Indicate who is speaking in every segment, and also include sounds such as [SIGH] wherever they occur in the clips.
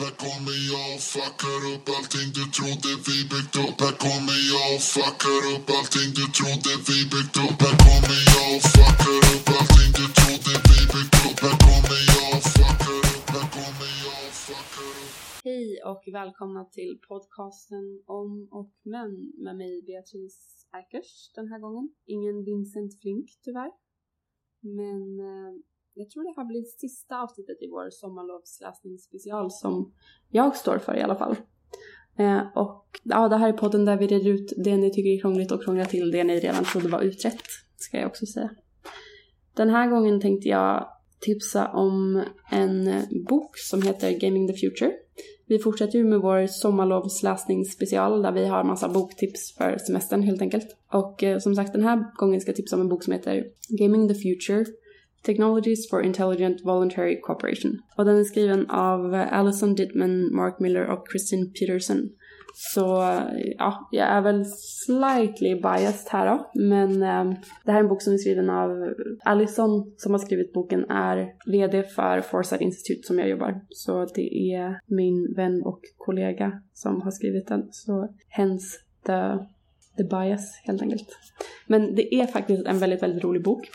Speaker 1: Här kommer jag och fuckar upp allting du trodde vi byggt upp Här kommer jag och fuckar upp allting du trodde vi byggt upp Här kommer jag och fuckar upp allting du trodde vi byggt upp Här kommer jag och fuckar upp, här kommer jag och fuckar upp
Speaker 2: Hej och välkomna till podcasten om och men med mig Beatrice Erkers den här gången. Ingen Vincent Flink tyvärr. Men eh, jag tror det här blir sista avsnittet i vår sommarlovsläsningsspecial som jag står för i alla fall. Eh, och ja, det här är podden där vi reder ut det ni tycker är krångligt och krånglar till det ni redan trodde var utrett, ska jag också säga. Den här gången tänkte jag tipsa om en bok som heter Gaming the Future. Vi fortsätter ju med vår sommarlovsläsningsspecial där vi har massa boktips för semestern helt enkelt. Och eh, som sagt den här gången ska jag tipsa om en bok som heter Gaming the Future Technologies for Intelligent Voluntary Cooperation. Och den är skriven av eh, Alison Dittman, Mark Miller och Christine Peterson. Så eh, ja, jag är väl slightly biased här då. Men eh, det här är en bok som är skriven av eh, Alison som har skrivit boken är VD för Foresight Institute som jag jobbar. Så det är min vän och kollega som har skrivit den. Så hence the, the bias helt enkelt. Men det är faktiskt en väldigt, väldigt rolig bok.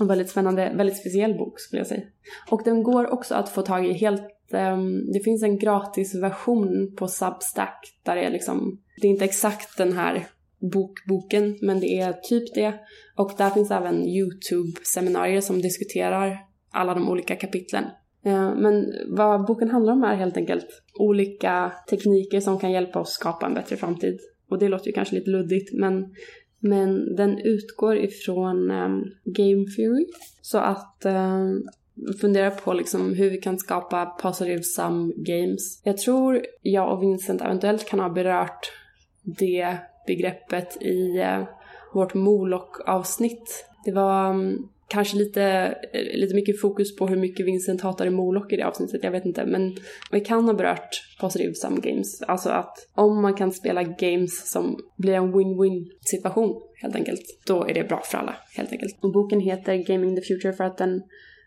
Speaker 2: En väldigt spännande, väldigt speciell bok skulle jag säga. Och den går också att få tag i helt um, det finns en gratisversion på Substack där det är liksom, det är inte exakt den här bokboken men det är typ det. Och där finns även YouTube-seminarier som diskuterar alla de olika kapitlen. Ehm, men vad boken handlar om är helt enkelt olika tekniker som kan hjälpa oss skapa en bättre framtid. Och det låter ju kanske lite luddigt men men den utgår ifrån um, game theory. Så att um, fundera på liksom hur vi kan skapa positive sum games. Jag tror jag och Vincent eventuellt kan ha berört det begreppet i uh, vårt Moloch-avsnitt. Det var um, kanske lite, eh, lite mycket fokus på hur mycket Vincent hatar Moloch i det avsnittet, jag vet inte. Men vi kan ha berört positive sum games. Alltså att om man kan spela games som blir en win-win situation helt enkelt, då är det bra för alla helt enkelt. Och boken heter Gaming the Future för att den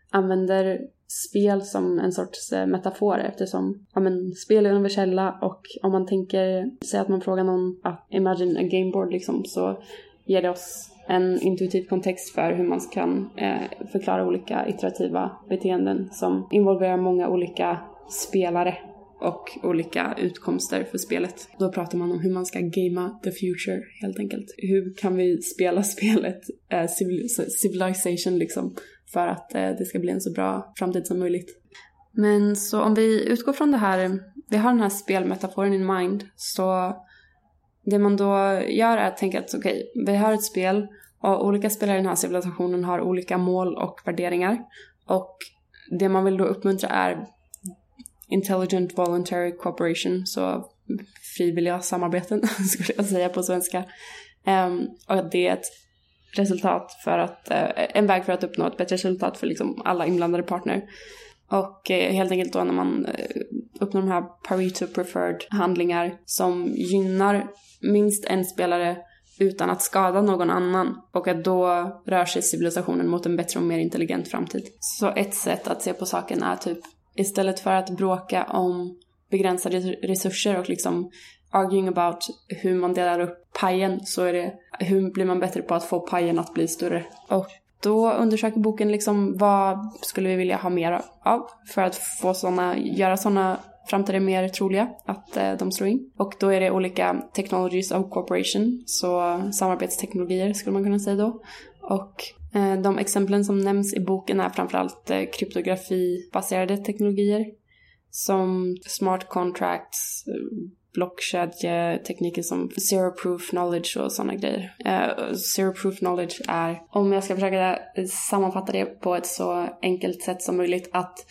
Speaker 2: använder spel som en sorts eh, metafor eftersom ja, men, spel är universella och om man tänker, säg att man frågar någon att imagine a gameboard liksom så ger det oss en intuitiv kontext för hur man kan eh, förklara olika iterativa beteenden som involverar många olika spelare och olika utkomster för spelet. Då pratar man om hur man ska gamea the future helt enkelt. Hur kan vi spela [LAUGHS] spelet eh, civilization liksom för att eh, det ska bli en så bra framtid som möjligt. Men så om vi utgår från det här, vi har den här spelmetaforen in mind, så det man då gör är att tänka att okej, okay, vi har ett spel och olika spelare i den här civilisationen har olika mål och värderingar. Och det man vill då uppmuntra är intelligent voluntary cooperation, så frivilliga samarbeten [LAUGHS] skulle jag säga på svenska. Um, och det är ett resultat för att, uh, en väg för att uppnå ett bättre resultat för liksom alla inblandade partner. Och uh, helt enkelt då när man uh, uppnår de här Pareto preferred handlingar som gynnar minst en spelare utan att skada någon annan och att då rör sig civilisationen mot en bättre och mer intelligent framtid. Så ett sätt att se på saken är typ istället för att bråka om begränsade resurser och liksom arguing about hur man delar upp pajen så är det hur blir man bättre på att få pajen att bli större. Och då undersöker boken liksom vad skulle vi vilja ha mer av för att få såna, göra sådana framtider mer troliga att eh, de slår in. Och då är det olika technologies of cooperation, så samarbetsteknologier skulle man kunna säga då. Och eh, de exemplen som nämns i boken är framförallt eh, kryptografibaserade teknologier som smart contracts, eh, blockkedjetekniker som zero proof knowledge och sådana grejer. Uh, zero proof knowledge är, om jag ska försöka sammanfatta det på ett så enkelt sätt som möjligt, att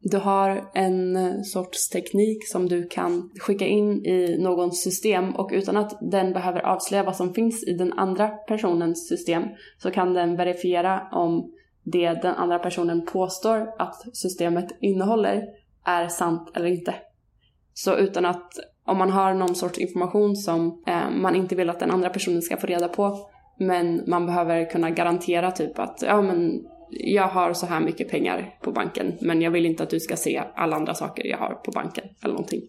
Speaker 2: du har en sorts teknik som du kan skicka in i någons system och utan att den behöver avslöja vad som finns i den andra personens system så kan den verifiera om det den andra personen påstår att systemet innehåller är sant eller inte. Så utan att, om man har någon sorts information som eh, man inte vill att den andra personen ska få reda på men man behöver kunna garantera typ att ja men jag har så här mycket pengar på banken men jag vill inte att du ska se alla andra saker jag har på banken eller någonting.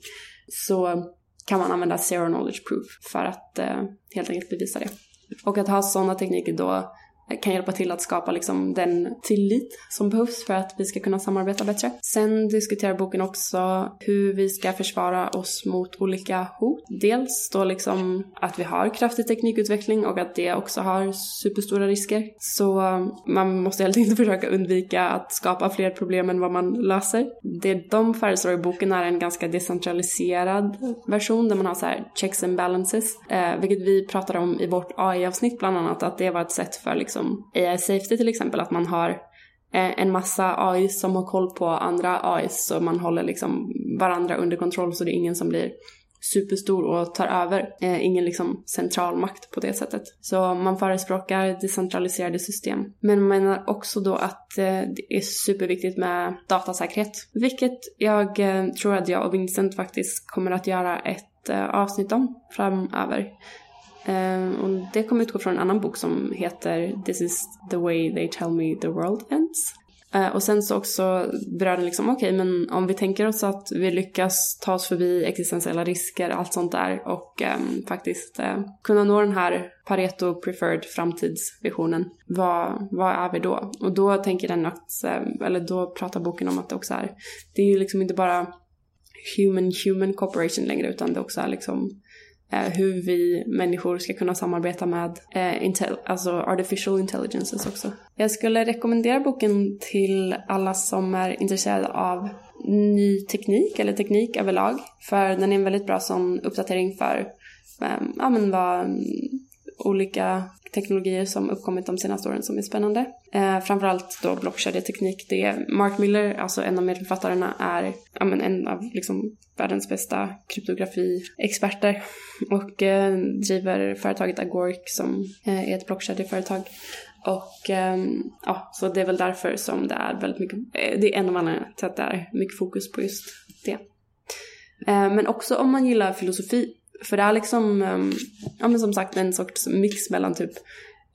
Speaker 2: Så kan man använda zero knowledge proof för att eh, helt enkelt bevisa det. Och att ha sådana tekniker då kan hjälpa till att skapa liksom den tillit som behövs för att vi ska kunna samarbeta bättre. Sen diskuterar boken också hur vi ska försvara oss mot olika hot. Dels då liksom att vi har kraftig teknikutveckling och att det också har superstora risker. Så um, man måste helt enkelt [LAUGHS] försöka undvika att skapa fler problem än vad man löser. Det de föreslår i boken är en ganska decentraliserad version där man har så här checks and balances, eh, vilket vi pratade om i vårt AI-avsnitt bland annat, att det var ett sätt för liksom liksom AI safety till exempel, att man har eh, en massa AI som har koll på andra AI så man håller liksom varandra under kontroll så det är ingen som blir superstor och tar över. Eh, ingen liksom central makt på det sättet. Så man förespråkar decentraliserade system. Men man menar också då att eh, det är superviktigt med datasäkerhet. Vilket jag eh, tror att jag och Vincent faktiskt kommer att göra ett eh, avsnitt om framöver. Uh, och det kommer utgå från en annan bok som heter This is the way they tell me the world ends. Uh, och sen så också berör den liksom, okej okay, men om vi tänker oss att vi lyckas ta oss förbi existentiella risker, allt sånt där och um, faktiskt uh, kunna nå den här Pareto preferred framtidsvisionen, vad, vad är vi då? Och då tänker den att, ehm, eller då pratar boken om att det också är, det är ju liksom inte bara human human cooperation längre utan det också är liksom Eh, hur vi människor ska kunna samarbeta med eh, intel, alltså artificial intelligences också. Jag skulle rekommendera boken till alla som är intresserade av ny teknik eller teknik överlag. För den är en väldigt bra sån uppdatering för eh, ja, men vad mm, olika teknologier som uppkommit de senaste åren som är spännande. Eh, framförallt då blockkedjeteknik. Det är Mark Miller, alltså en av medförfattarna, är ja, men en av liksom världens bästa kryptografiexperter och eh, driver företaget Agoric som eh, är ett blockkedjeföretag. Och eh, ja, så det är väl därför som det är väldigt mycket, eh, det är en av anledningarna till att det är mycket fokus på just det. Eh, men också om man gillar filosofi för det är liksom, ehm, ja men som sagt en sorts mix mellan typ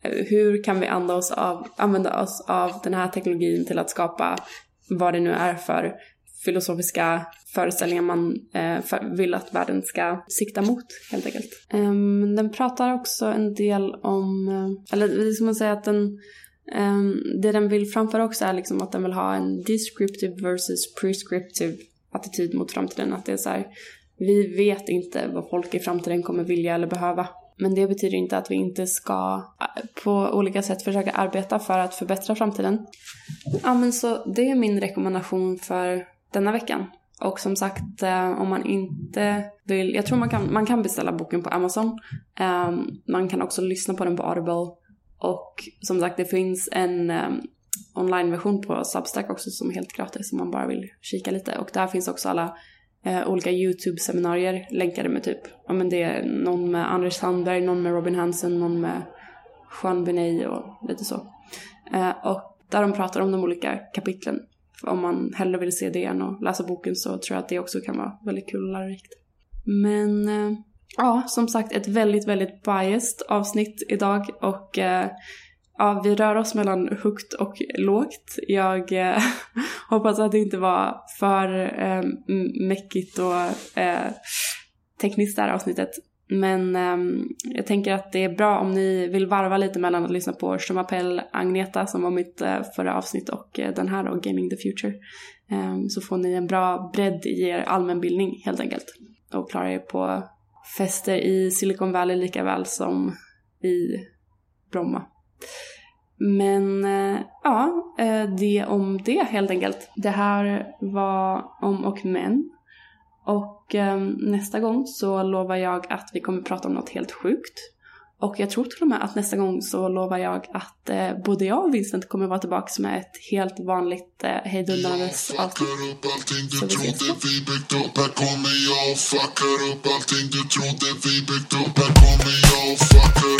Speaker 2: eh, hur kan vi använda oss av, använda oss av den här teknologin till att skapa vad det nu är för filosofiska föreställningar man eh, för, vill att världen ska sikta mot helt enkelt. Um, den pratar också en del om, eh, eller det ska man säga att den um, det den vill framföra också är liksom att den vill ha en descriptive versus prescriptive attityd mot framtiden. Att det är så här, vi vet inte vad folk i framtiden kommer vilja eller behöva. Men det betyder inte att vi inte ska eh, på olika sätt försöka arbeta för att förbättra framtiden. Ja men så det är min rekommendation för denna veckan. Och som sagt, eh, om man inte vill, jag tror man kan, man kan beställa boken på Amazon. Ehm, man kan också lyssna på den på Audible. Och som sagt, det finns en ehm, onlineversion på Substack också som är helt gratis om man bara vill kika lite. Och där finns också alla eh, olika YouTube-seminarier länkade med typ, ja men det är någon med Anders Sandberg, någon med Robin Hansen, någon med Juan Benet och lite så. Eh, och där de pratar om de olika kapitlen. Om man hellre vill se det än att läsa boken så tror jag att det också kan vara väldigt kul och lärorikt. Men eh, ja, som sagt ett väldigt, väldigt biased avsnitt idag och eh, ja, vi rör oss mellan högt och lågt. Jag eh, [LAUGHS] hoppas att det inte var för eh, mäckigt och eh, tekniskt det här avsnittet. Men eh, jag tänker att det är bra om ni vill varva lite mellan att lyssna på Schumapel Agneta som var mitt eh, förra avsnitt och eh, den här då, Gaming the Future. Ehm, så får ni en bra bredd i er allmänbildning helt enkelt. Och klarar er på fester i Silicon Valley lika väl som i Bromma. Men eh, ja, eh, det om det helt enkelt. Det här var om och men. Och eh, nästa gång så lovar jag att vi kommer prata om något helt sjukt. Och jag tror till och med att nästa gång så lovar jag att eh, både jag och Vincent kommer vara tillbaka med ett helt vanligt eh, hejdundrandes avsnitt. Vi. Här kommer jag och fuckar upp allting du trodde vi byggt upp. Här kommer jag och fuckar